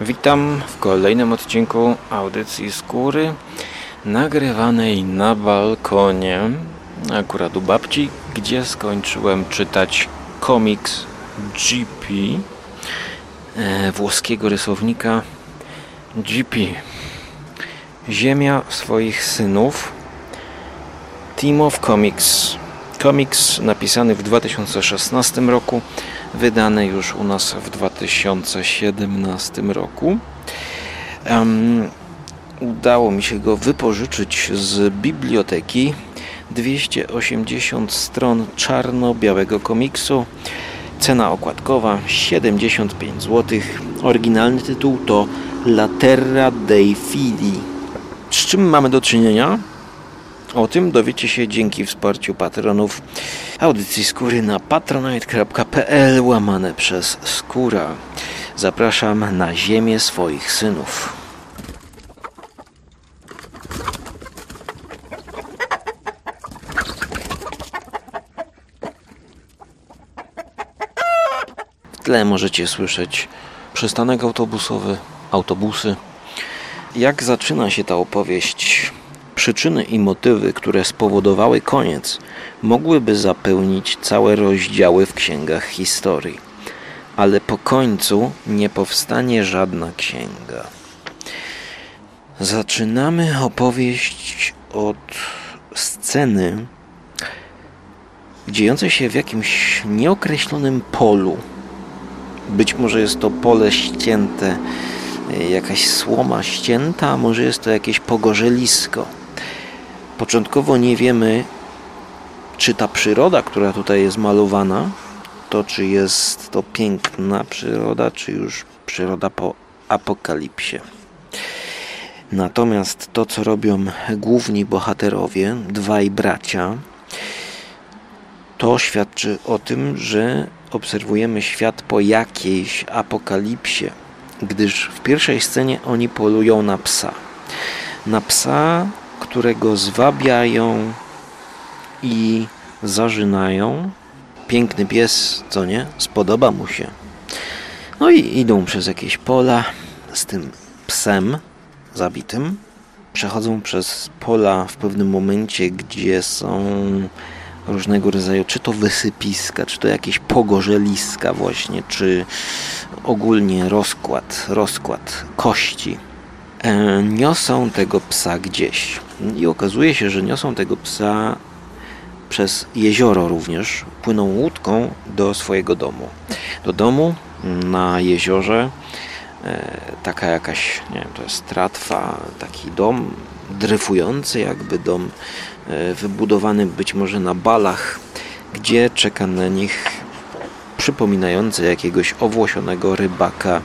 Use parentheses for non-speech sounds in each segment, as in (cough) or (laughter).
Witam w kolejnym odcinku audycji Skóry nagrywanej na balkonie, akurat u babci, gdzie skończyłem czytać komiks GP e, włoskiego rysownika GP Ziemia swoich synów Team of Comics. Komiks napisany w 2016 roku wydany już u nas w 2017 roku. Um, udało mi się go wypożyczyć z biblioteki. 280 stron czarno-białego komiksu. Cena okładkowa 75 zł. Oryginalny tytuł to La Terra dei Fili. Z czym mamy do czynienia? O tym dowiecie się dzięki wsparciu patronów audycji Skóry na patronite.pl łamane przez Skóra. Zapraszam na ziemię swoich synów. W tle możecie słyszeć przystanek autobusowy, autobusy. Jak zaczyna się ta opowieść? Przyczyny i motywy, które spowodowały koniec, mogłyby zapełnić całe rozdziały w księgach historii, ale po końcu nie powstanie żadna księga. Zaczynamy opowieść od sceny dziejącej się w jakimś nieokreślonym polu. Być może jest to pole ścięte, jakaś słoma ścięta, a może jest to jakieś pogorzelisko. Początkowo nie wiemy, czy ta przyroda, która tutaj jest malowana, to czy jest to piękna przyroda, czy już przyroda po apokalipsie. Natomiast to, co robią główni bohaterowie, dwaj bracia, to świadczy o tym, że obserwujemy świat po jakiejś apokalipsie, gdyż w pierwszej scenie oni polują na psa. Na psa, którego zwabiają i zażynają. Piękny pies, co nie? Spodoba mu się. No i idą przez jakieś pola z tym psem zabitym. Przechodzą przez pola w pewnym momencie, gdzie są różnego rodzaju, czy to wysypiska, czy to jakieś pogorzeliska właśnie, czy ogólnie rozkład, rozkład kości. E, niosą tego psa gdzieś. I okazuje się, że niosą tego psa przez jezioro również, płyną łódką do swojego domu. Do domu na jeziorze e, taka jakaś, nie wiem, to jest tratwa, taki dom dryfujący jakby dom, e, wybudowany być może na balach, gdzie czeka na nich przypominający jakiegoś owłosionego rybaka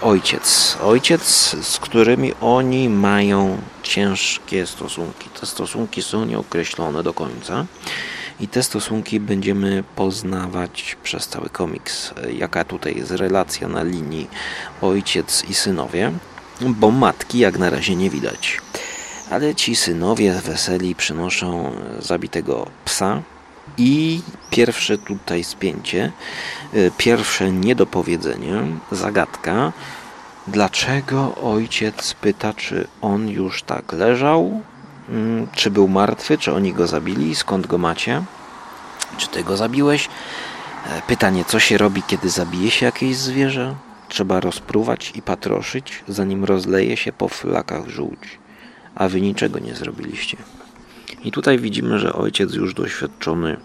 ojciec. Ojciec, z którymi oni mają ciężkie stosunki. Te stosunki są nieokreślone do końca. I te stosunki będziemy poznawać przez cały komiks. Jaka tutaj jest relacja na linii ojciec i synowie, bo matki jak na razie nie widać. Ale ci synowie weseli przynoszą zabitego psa, i pierwsze tutaj spięcie, pierwsze niedopowiedzenie, zagadka, Dlaczego ojciec pyta, czy on już tak leżał? Mm, czy był martwy? Czy oni go zabili? Skąd go macie? Czy ty go zabiłeś? E, pytanie, co się robi, kiedy zabije się jakieś zwierzę? Trzeba rozpruwać i patroszyć, zanim rozleje się po flakach żółć. A wy niczego nie zrobiliście. I tutaj widzimy, że ojciec już doświadczony,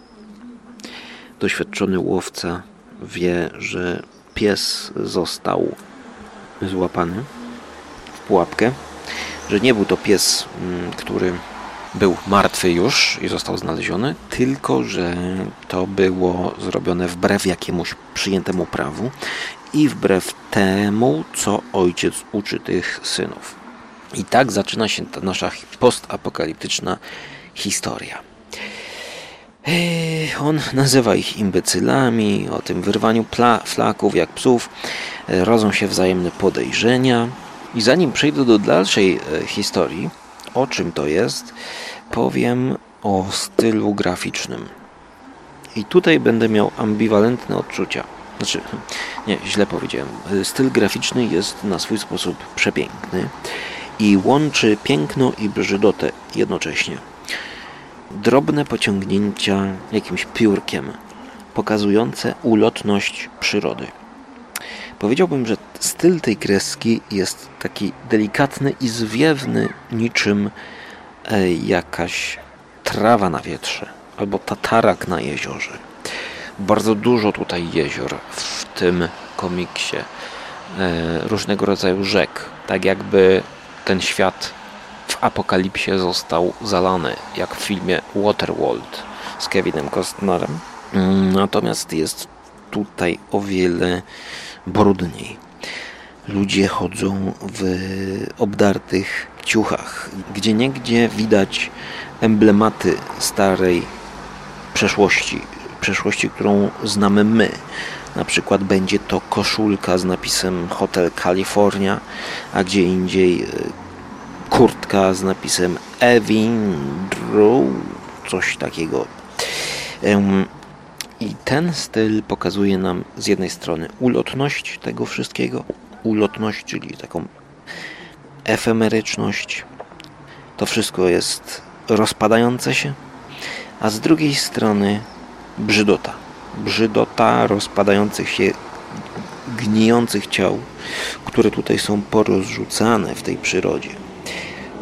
doświadczony łowca wie, że pies został złapany w pułapkę, że nie był to pies, mm, który był martwy już i został znaleziony, tylko że to było zrobione wbrew jakiemuś przyjętemu prawu i wbrew temu, co ojciec uczy tych synów. I tak zaczyna się ta nasza postapokaliptyczna historia. On nazywa ich imbecylami, o tym wyrwaniu flaków jak psów, e, rodzą się wzajemne podejrzenia. I zanim przejdę do dalszej e, historii, o czym to jest, powiem o stylu graficznym. I tutaj będę miał ambiwalentne odczucia. Znaczy, (laughs) nie, źle powiedziałem. Styl graficzny jest na swój sposób przepiękny i łączy piękno i brzydotę jednocześnie. Drobne pociągnięcia jakimś piórkiem, pokazujące ulotność przyrody. Powiedziałbym, że styl tej kreski jest taki delikatny i zwiewny, niczym e, jakaś trawa na wietrze albo tatarak na jeziorze. Bardzo dużo tutaj jezior w tym komiksie, e, różnego rodzaju rzek, tak jakby ten świat apokalipsie został zalany, jak w filmie Waterworld z Kevinem Costnerem. Mm, natomiast jest tutaj o wiele brudniej. Ludzie chodzą w obdartych ciuchach, gdzie niegdzie widać emblematy starej przeszłości, przeszłości, którą znamy my. Na przykład będzie to koszulka z napisem Hotel California, a gdzie indziej e, kurtka z napisem Evin coś takiego. I ten styl pokazuje nam z jednej strony ulotność tego wszystkiego, ulotność, czyli taką efemeryczność. To wszystko jest rozpadające się, a z drugiej strony brzydota. Brzydota rozpadających się, gnijących ciał, które tutaj są porozrzucane w tej przyrodzie.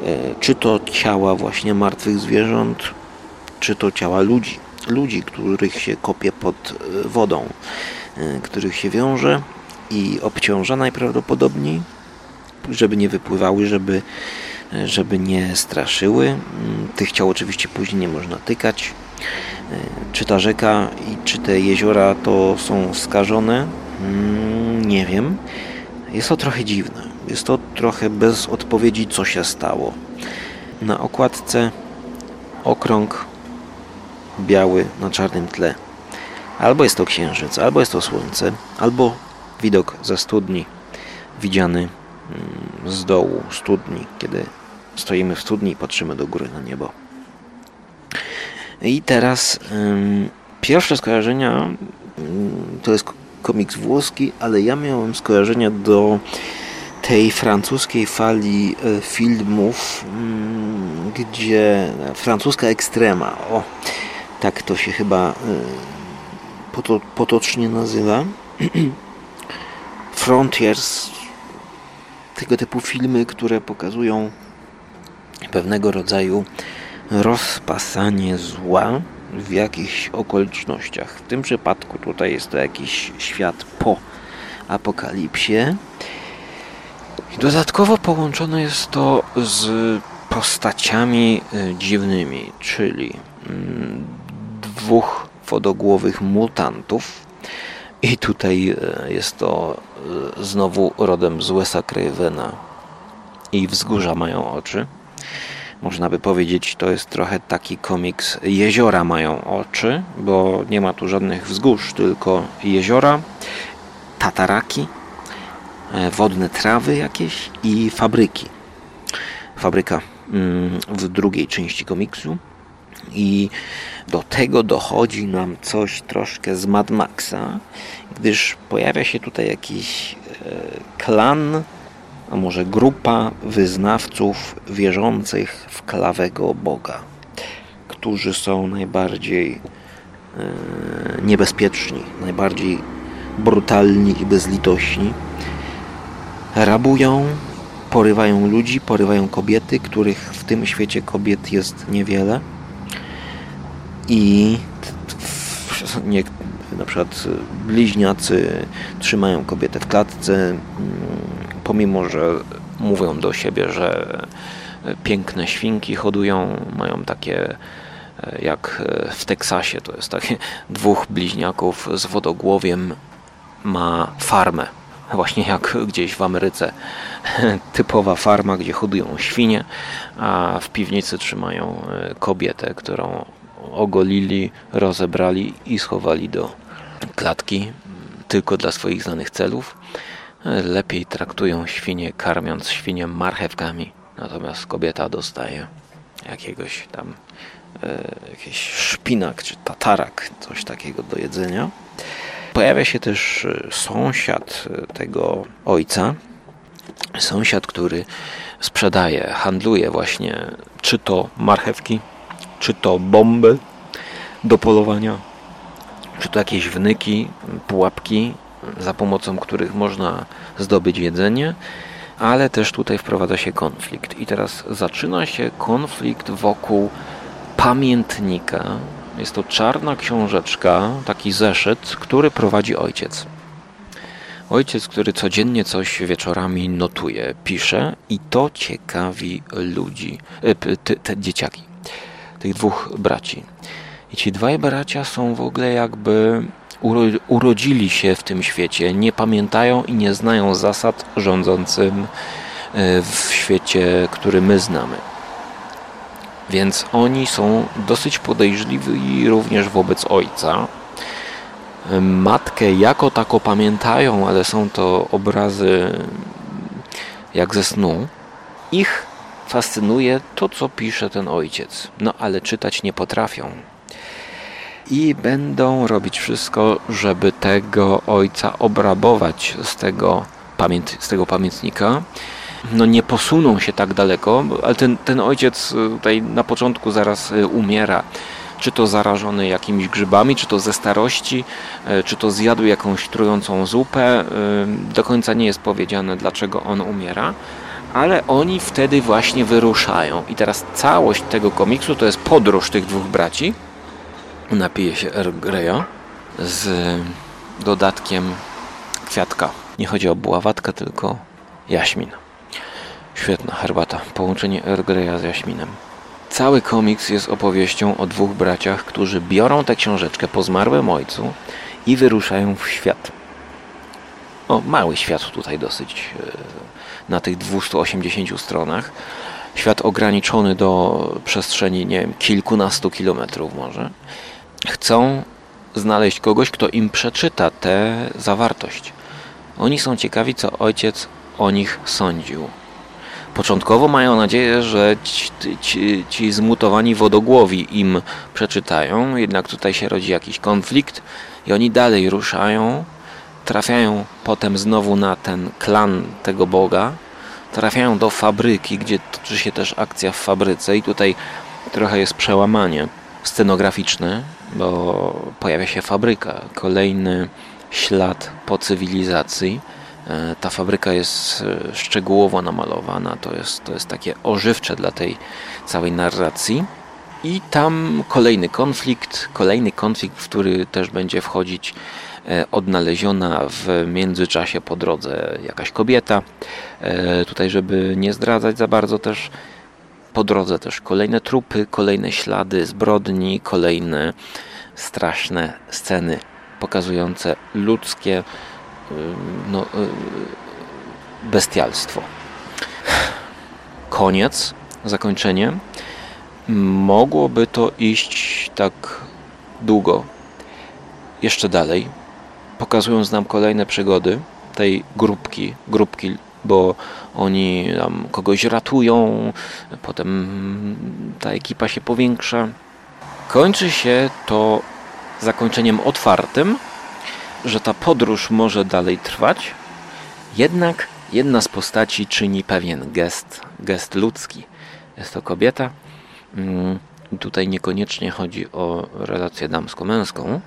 E, czy to ciała właśnie martwych zwierząt, czy to ciała ludzi. Ludzi, których się kopie pod e, wodą, e, których się wiąże i obciąża najprawdopodobniej, żeby nie wypływały, żeby, żeby nie straszyły. Mm, tych ciał oczywiście później nie można tykać. Czy ta rzeka i czy te jeziora to są skażone? Mm, nie wiem. Jest to trochę dziwne. Jest to trochę bez odpowiedzi, co się stało. Na okładce okrąg biały na czarnym tle. Albo jest to księżyc, albo jest to słońce, albo widok ze studni, widziany mm, z dołu studni, kiedy stoimy w studni i patrzymy do góry na niebo. I teraz um, pierwsze skojarzenia um, to jest komiks włoski, ale ja miałem skojarzenia do tej francuskiej fali e, filmów, um, gdzie francuska ekstrema, o, tak to się chyba e, potocznie nazywa. (clears throat) Frontiers, tego typu filmy, które pokazują pewnego rodzaju rozpasanie zła w jakichś okolicznościach. W tym przypadku tutaj jest to jakiś świat po apokalipsie. Dodatkowo połączone jest to z postaciami y, dziwnymi, czyli mm, dwóch wodogłowych mutantów. I tutaj y, jest to y, znowu rodem z Wesa Cravena i wzgórza mają oczy. Można by powiedzieć, to jest trochę taki komiks Jeziora mają oczy, bo nie ma tu żadnych wzgórz, tylko jeziora, tataraki, wodne trawy jakieś i fabryki. Fabryka mm, w drugiej części komiksu. I do tego dochodzi nam coś troszkę z Mad Maxa, gdyż pojawia się tutaj jakiś e, klan a może grupa wyznawców wierzących w klawego Boga, którzy są najbardziej e, niebezpieczni, najbardziej brutalni i bezlitośni. Rabują, porywają ludzi, porywają kobiety, których w tym świecie kobiet jest niewiele. I nie, na przykład bliźniacy trzymają kobietę w klatce, mm, pomimo że mówią do siebie, że piękne świnki hodują, mają takie e, jak w Teksasie, to jest takie dwóch bliźniaków z wodogłowiem ma farmę. Właśnie jak gdzieś w Ameryce (laughs) typowa farma, gdzie hodują świnie, a w piwnicy trzymają e, kobietę, którą ogolili, rozebrali i schowali do klatki tylko dla swoich znanych celów lepiej traktują świnie, karmiąc świnie marchewkami. Natomiast kobieta dostaje jakiegoś tam e, jakiś szpinak czy tatarak, coś takiego do jedzenia. Pojawia się też sąsiad tego ojca, sąsiad, który sprzedaje, handluje właśnie czy to marchewki, czy to bomby do polowania, czy to jakieś wnyki, pułapki, za pomocą których można zdobyć jedzenie, ale też tutaj wprowadza się konflikt. I teraz zaczyna się konflikt wokół pamiętnika. Jest to czarna książeczka, taki zeszyt, który prowadzi ojciec. Ojciec, który codziennie coś wieczorami notuje, pisze i to ciekawi ludzi, te, te dzieciaki, tych dwóch braci. I ci dwaj bracia są w ogóle jakby urodzili się w tym świecie, nie pamiętają i nie znają zasad rządzącym e, w świecie, który my znamy. Więc oni są dosyć podejrzliwi również wobec ojca, matkę jako tako pamiętają, ale są to obrazy jak ze snu. Ich fascynuje to, co pisze ten ojciec, no ale czytać nie potrafią. I będą robić wszystko, żeby tego ojca obrabować z tego, z tego pamiętnika. No nie posuną się tak daleko, ale ten, ten ojciec tutaj na początku zaraz y, umiera czy to zarażony jakimiś grzybami, czy to ze starości, e, czy to zjadł jakąś trującą zupę. Do końca nie jest powiedziane, dlaczego on umiera, ale oni wtedy właśnie wyruszają. I teraz całość tego komiksu to jest podróż tych dwóch braci. Napije się Earl z dodatkiem kwiatka. Nie chodzi o buławatkę, tylko jaśmin. Świetna herbata. Połączenie Earl Greya z jaśminem. Cały komiks jest opowieścią o dwóch braciach, którzy biorą tę książeczkę po zmarłym ojcu i wyruszają w świat. O, mały świat tutaj dosyć e, na tych 280 stronach. Świat ograniczony do przestrzeni, nie wiem, kilkunastu kilometrów może. Chcą znaleźć kogoś, kto im przeczyta tę zawartość. Oni są ciekawi, co ojciec o nich sądził. Początkowo mają nadzieję, że ci, ci, ci zmutowani wodogłowi im przeczytają, jednak tutaj się rodzi jakiś konflikt i oni dalej ruszają, trafiają potem znowu na ten klan tego Boga, trafiają do fabryki, gdzie toczy się też akcja w fabryce i tutaj trochę jest przełamanie scenograficzne, bo pojawia się fabryka, kolejny ślad po cywilizacji ta fabryka jest e, szczegółowo namalowana, to jest, to jest takie ożywcze dla tej całej narracji. I tam kolejny konflikt, kolejny konflikt, w który też będzie wchodzić e, odnaleziona w międzyczasie po drodze jakaś kobieta. Tutaj, żeby nie zdradzać za bardzo też po drodze też kolejne trupy, kolejne ślady zbrodni, kolejne straszne sceny pokazujące ludzkie no, y, bestialstwo. Koniec, zakończenie. Mogłoby to iść tak długo, jeszcze dalej, pokazując nam kolejne przygody tej grupki, grupki, bo oni tam kogoś ratują, potem ta ekipa się powiększa. Kończy się to zakończeniem otwartym, że ta podróż może dalej trwać, jednak jedna z postaci czyni pewien gest, gest ludzki. Jest to kobieta. Mm, tutaj niekoniecznie chodzi o relację damsko-męską,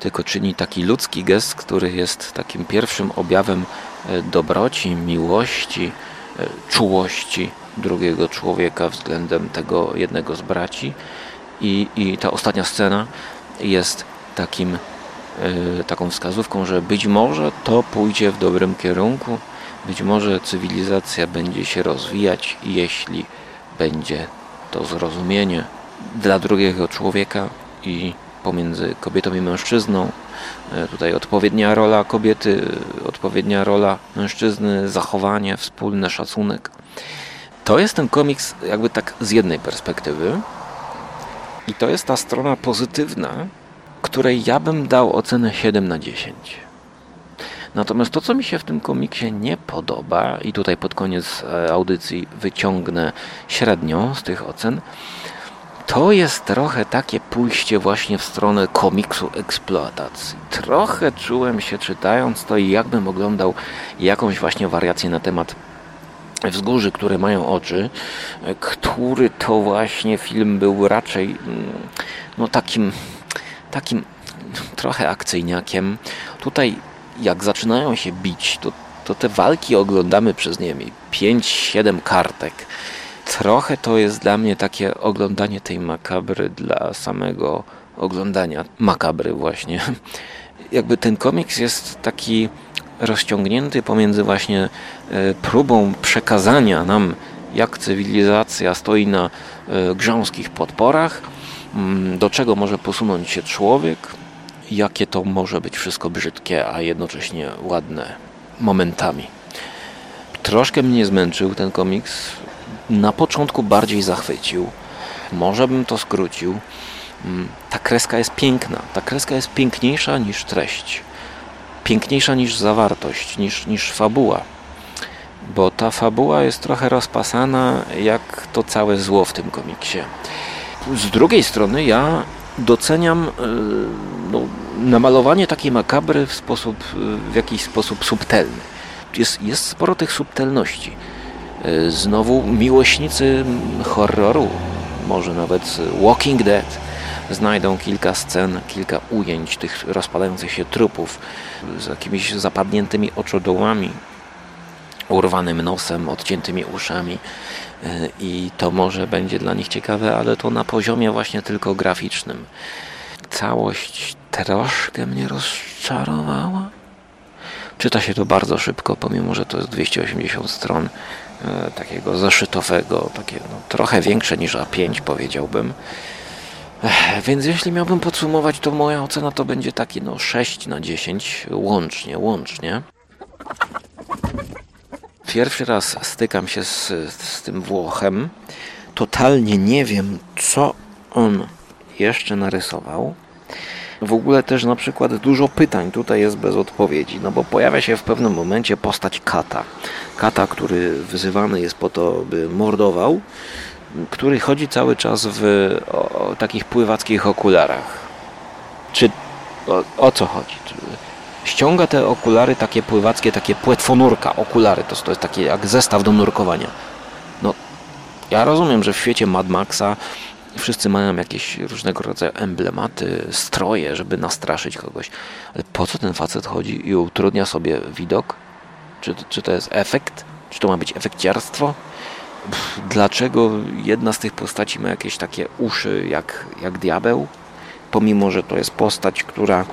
tylko czyni taki ludzki gest, który jest takim pierwszym objawem e, dobroci, miłości, e, czułości drugiego człowieka względem tego jednego z braci. I, i ta ostatnia scena jest takim taką wskazówką, że być może to pójdzie w dobrym kierunku, być może cywilizacja będzie się rozwijać, jeśli będzie to zrozumienie dla drugiego człowieka i pomiędzy kobietą i mężczyzną. E, tutaj odpowiednia rola kobiety, odpowiednia rola mężczyzny, zachowanie, wspólny szacunek. To jest ten komiks jakby tak z jednej perspektywy. I to jest ta strona pozytywna, której ja bym dał ocenę 7 na 10. Natomiast to, co mi się w tym komiksie nie podoba, i tutaj pod koniec e, audycji wyciągnę średnią z tych ocen, to jest trochę takie pójście właśnie w stronę komiksu eksploatacji. Trochę czułem się czytając to i jakbym oglądał jakąś właśnie wariację na temat wzgórzy, które mają oczy, który to właśnie film był raczej mm, no takim, takim trochę akcyjniakiem. Tutaj jak zaczynają się bić, to, to te walki oglądamy przez, nie wiem, 5-7 kartek. Trochę to jest dla mnie takie oglądanie tej makabry dla samego oglądania makabry właśnie. (laughs) Jakby ten komiks jest taki rozciągnięty pomiędzy właśnie e, próbą przekazania nam, jak cywilizacja stoi na e, grząskich podporach, do czego może posunąć się człowiek, jakie to może być wszystko brzydkie, a jednocześnie ładne momentami. Troszkę mnie zmęczył ten komiks. Na początku bardziej zachwycił. Może bym to skrócił. Mm, ta kreska jest piękna. Ta kreska jest piękniejsza niż treść. Piękniejsza niż zawartość, niż, niż fabuła. Bo ta fabuła jest trochę rozpasana, jak to całe zło w tym komiksie. Z drugiej strony ja doceniam e, no, namalowanie takiej makabry w sposób, w jakiś sposób subtelny. Jest, jest sporo tych subtelności. E, znowu miłośnicy horroru, może nawet Walking Dead, znajdą kilka scen, kilka ujęć tych rozpadających się trupów z jakimiś zapadniętymi oczodołami, urwanym nosem, odciętymi uszami e, i to może będzie dla nich ciekawe, ale to na poziomie właśnie tylko graficznym. Całość troszkę mnie rozczarowała. Czyta się to bardzo szybko, pomimo że to jest 280 stron e, takiego zeszytowego, takie no, trochę większe niż A5 powiedziałbym. Więc jeśli miałbym podsumować, to moja ocena to będzie taki no 6 na 10 łącznie, łącznie. Pierwszy raz stykam się z, z tym Włochem. Totalnie nie wiem, co on jeszcze narysował. W ogóle też na przykład dużo pytań tutaj jest bez odpowiedzi, no bo pojawia się w pewnym momencie postać kata. Kata, który wyzywany jest po to, by mordował, który chodzi cały czas w o, o takich pływackich okularach. Czy o, o co chodzi? Ściąga te okulary takie pływackie, takie płetwonurka, okulary, to, to jest takie jak zestaw do nurkowania. No, ja rozumiem, że w świecie Mad Maxa wszyscy mają jakieś różnego rodzaju emblematy, stroje, żeby nastraszyć kogoś. Ale po co ten facet chodzi i utrudnia sobie widok? Czy, czy to jest efekt? Czy to ma być efekciarstwo? Dlaczego jedna z tych postaci ma jakieś takie uszy jak, jak diabeł? Pomimo, że to jest postać, która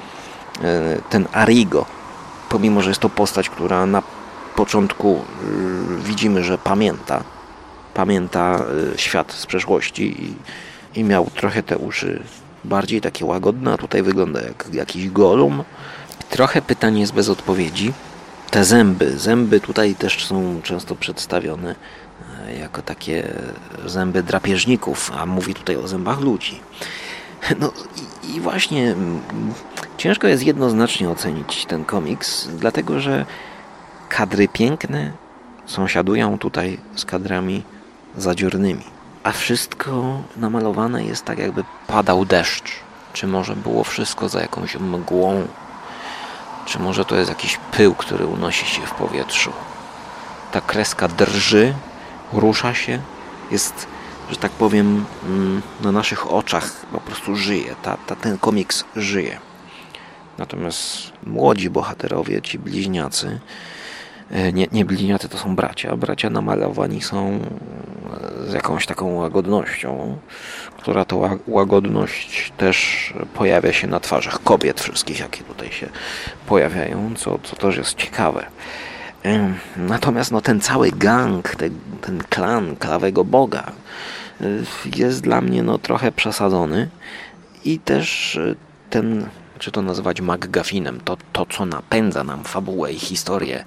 ten Arigo, pomimo że jest to postać, która na początku e, widzimy, że pamięta, pamięta e, świat z przeszłości i, i miał trochę te uszy bardziej takie łagodne, a tutaj wygląda jak jakiś golum. Trochę pytań jest bez odpowiedzi. Te zęby, zęby tutaj też są często przedstawione jako takie zęby drapieżników, a mówi tutaj o zębach ludzi. No i, właśnie mm, ciężko jest jednoznacznie ocenić ten komiks, dlatego że kadry piękne sąsiadują tutaj z kadrami zadziornymi. A wszystko namalowane jest tak, jakby padał deszcz. Czy może było wszystko za jakąś mgłą? Czy może to jest jakiś pył, który unosi się w powietrzu? Ta kreska drży, rusza się, jest że tak powiem, mm, na naszych oczach po prostu żyje. Ta, ta, ten komiks żyje. Natomiast młodzi bohaterowie, ci bliźniacy, e, nie, nie bliźniacy to są bracia. Bracia namalowani są z jakąś taką łagodnością, która to łagodność też pojawia się na twarzach kobiet wszystkich, jakie tutaj się pojawiają, co, co też jest ciekawe. Natomiast no, ten cały gang, ten, ten klan klawego boga jest dla mnie no, trochę przesadzony i też y, ten, czy to nazywać McGuffinem, to, to co napędza nam fabułę i historię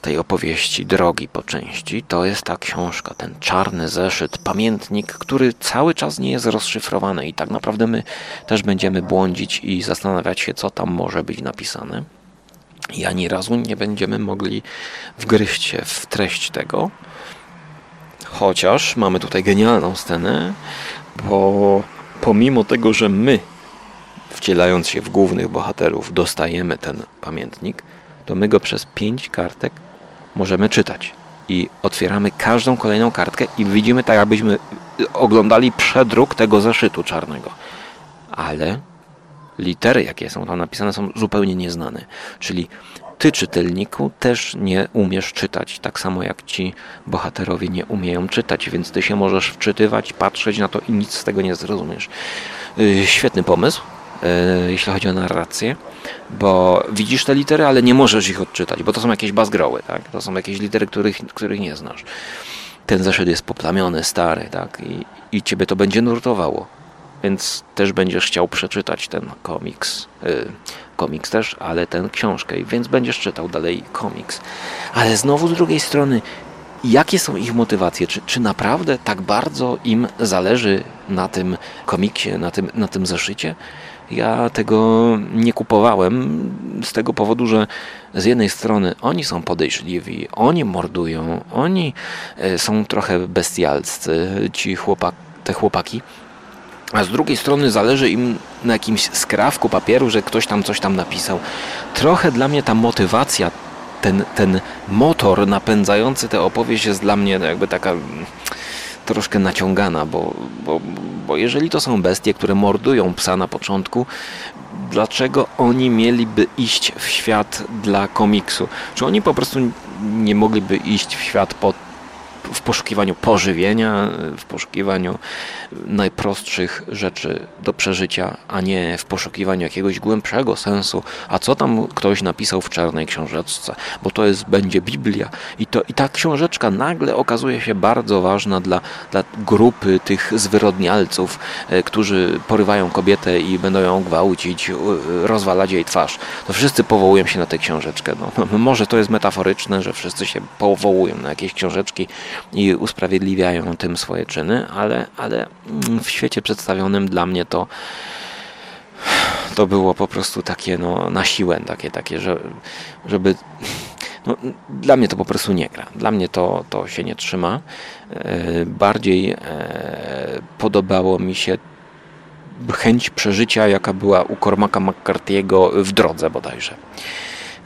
tej opowieści Drogi po części, to jest ta książka, ten czarny zeszyt, pamiętnik, który cały czas nie jest rozszyfrowany i tak naprawdę my też będziemy błądzić i zastanawiać się, co tam może być napisane i ani razu nie będziemy mogli wgryźć się w treść tego. Chociaż mamy tutaj genialną scenę, Bo pomimo tego, że my, wcielając się w głównych bohaterów, dostajemy ten pamiętnik, to my go przez pięć kartek możemy czytać. I otwieramy każdą kolejną kartkę i widzimy tak, jakbyśmy oglądali przedruk tego zeszytu czarnego. Ale litery, jakie są tam napisane, są zupełnie nieznane. Czyli ty, czytelniku, też nie umiesz czytać, tak samo jak ci bohaterowie nie umieją czytać, więc ty się możesz wczytywać, patrzeć na to i nic z tego nie zrozumiesz. Y, świetny pomysł, y, jeśli chodzi o narrację, bo widzisz te litery, ale nie możesz ich odczytać, bo to są jakieś bazgroły, tak? to są jakieś litery, których, których nie znasz. Ten zeszyt jest poplamiony, stary, tak? I, i ciebie to będzie nurtowało więc też będziesz chciał przeczytać ten komiks. Komiks też, ale ten książkę, więc będziesz czytał dalej komiks. Ale znowu z drugiej strony, jakie są ich motywacje? Czy, czy naprawdę tak bardzo im zależy na tym komiksie, na tym, na tym zeszycie? Ja tego nie kupowałem z tego powodu, że z jednej strony oni są podejrzliwi, oni mordują, oni e, są trochę bestialscy, ci chłopak, te chłopaki, a z drugiej strony zależy im na jakimś skrawku papieru, że ktoś tam coś tam napisał. Trochę dla mnie ta motywacja, ten, ten motor napędzający tę opowieść jest dla mnie jakby taka mm, troszkę naciągana, bo, bo, bo jeżeli to są bestie, które mordują psa na początku, dlaczego oni mieliby iść w świat dla komiksu? Czy oni po prostu nie mogliby iść w świat po w poszukiwaniu pożywienia, w poszukiwaniu najprostszych rzeczy do przeżycia, a nie w poszukiwaniu jakiegoś głębszego sensu, a co tam ktoś napisał w czarnej książeczce, bo to jest, będzie Biblia i, to, i ta książeczka nagle okazuje się bardzo ważna dla, dla grupy tych zwyrodnialców, e, którzy porywają kobietę i będą ją gwałcić, rozwalać jej twarz. To wszyscy powołują się na tę książeczkę. No, (laughs) może to jest metaforyczne, że wszyscy się powołują na jakieś książeczki, i usprawiedliwiają tym swoje czyny, ale, ale w świecie przedstawionym dla mnie to to było po prostu takie no, na siłę, takie, takie że, żeby no, dla mnie to po prostu nie gra. Dla mnie to, to się nie trzyma. E, bardziej e, podobało mi się chęć przeżycia, jaka była u Cormaca McCarthy'ego w drodze bodajże.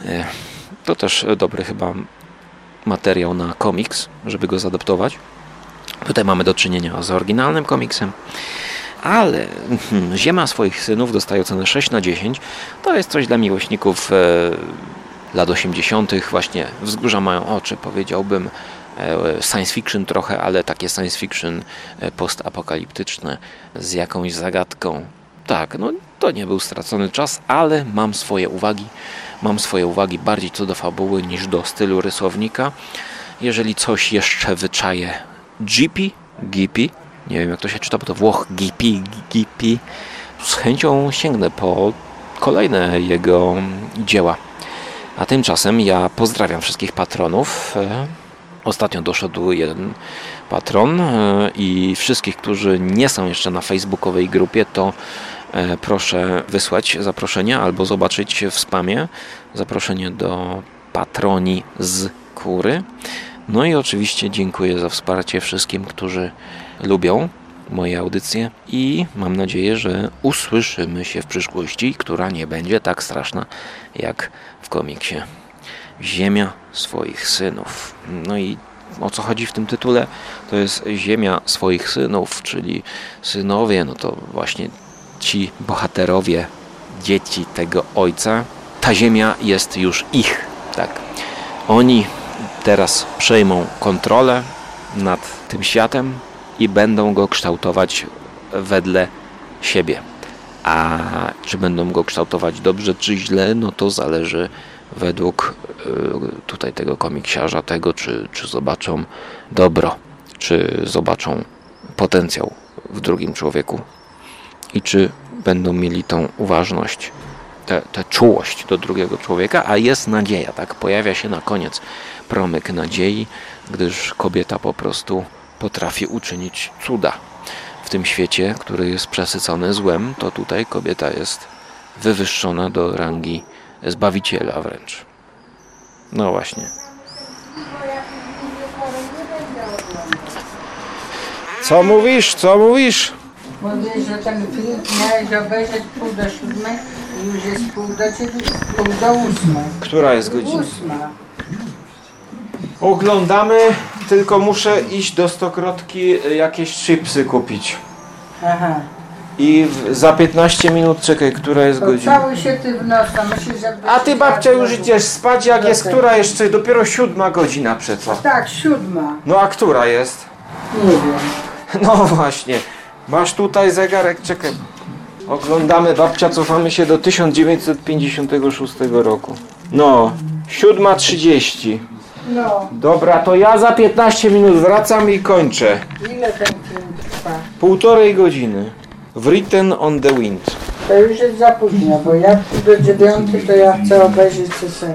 E, to też dobry chyba materiał na komiks, żeby go zadaptować. Tutaj mamy do czynienia z oryginalnym komiksem. Ale hmm, Ziemia swoich synów dostaje ocenę 6 na 10. To jest coś dla miłośników e, lat 80. Właśnie wzgórza mają oczy, powiedziałbym. E, science fiction trochę, ale takie science fiction e, postapokaliptyczne z jakąś zagadką. Tak, no to nie był stracony czas, ale mam swoje uwagi mam swoje uwagi bardziej co do fabuły niż do stylu rysownika. Jeżeli coś jeszcze wyczaje GP, GP, nie wiem jak to się czyta, bo to Włoch GP, GP, z chęcią sięgnę po kolejne jego dzieła. A tymczasem ja pozdrawiam wszystkich patronów. E, ostatnio doszedł jeden patron e, i wszystkich, którzy nie są jeszcze na facebookowej grupie, to E, proszę wysłać zaproszenie albo zobaczyć w spamie zaproszenie do patroni z kury. No i oczywiście dziękuję za wsparcie wszystkim, którzy lubią moje audycje i mam nadzieję, że usłyszymy się w przyszłości, która nie będzie tak straszna jak w komiksie. Ziemia swoich synów. No i o co chodzi w tym tytule? To jest ziemia swoich synów, czyli synowie, no to właśnie ci bohaterowie, dzieci tego ojca, ta ziemia jest już ich. Tak. Oni teraz przejmą kontrolę nad tym światem i będą go kształtować wedle siebie. A czy będą go kształtować dobrze czy źle, no to zależy według y, tutaj tego komiksiarza, tego czy, czy zobaczą dobro, czy zobaczą potencjał w drugim człowieku, i czy będą mieli tą uważność, tę, czułość do drugiego człowieka, a jest nadzieja, tak? Pojawia się na koniec promyk nadziei, gdyż kobieta po prostu potrafi uczynić cuda. W tym świecie, który jest przesycony złem, to tutaj kobieta jest wywyższona do rangi zbawiciela wręcz. No właśnie. Co mówisz? Co mówisz? Mówię, że ten film miałeś obejrzeć pół do siódmej i już jest pół do dziewięć, pół do ósmej. Która jest godzina? Ósma. Oglądamy, tylko muszę iść do Stokrotki y, jakieś chipsy kupić. Aha. I w, za 15 minut, czekaj, która jest godzina? cały się ty w nos, a myślisz, że... A ty babcia już idziesz spać, jak jest która jeszcze? Dopiero siódma godzina przeco. Tak, siódma. No a która jest? Nie wiem. (laughs) No właśnie. Masz tutaj zegarek, czekaj. Oglądamy babcia, cofamy się do 1956 roku. No, 7.30. No, Dobra, to ja za 15 minut wracam i kończę. ile ten film trwa? Półtorej godziny. Written on the Wind. To już jest za późno, bo tu do dziewiątej, to ja chcę obejrzeć tę serię.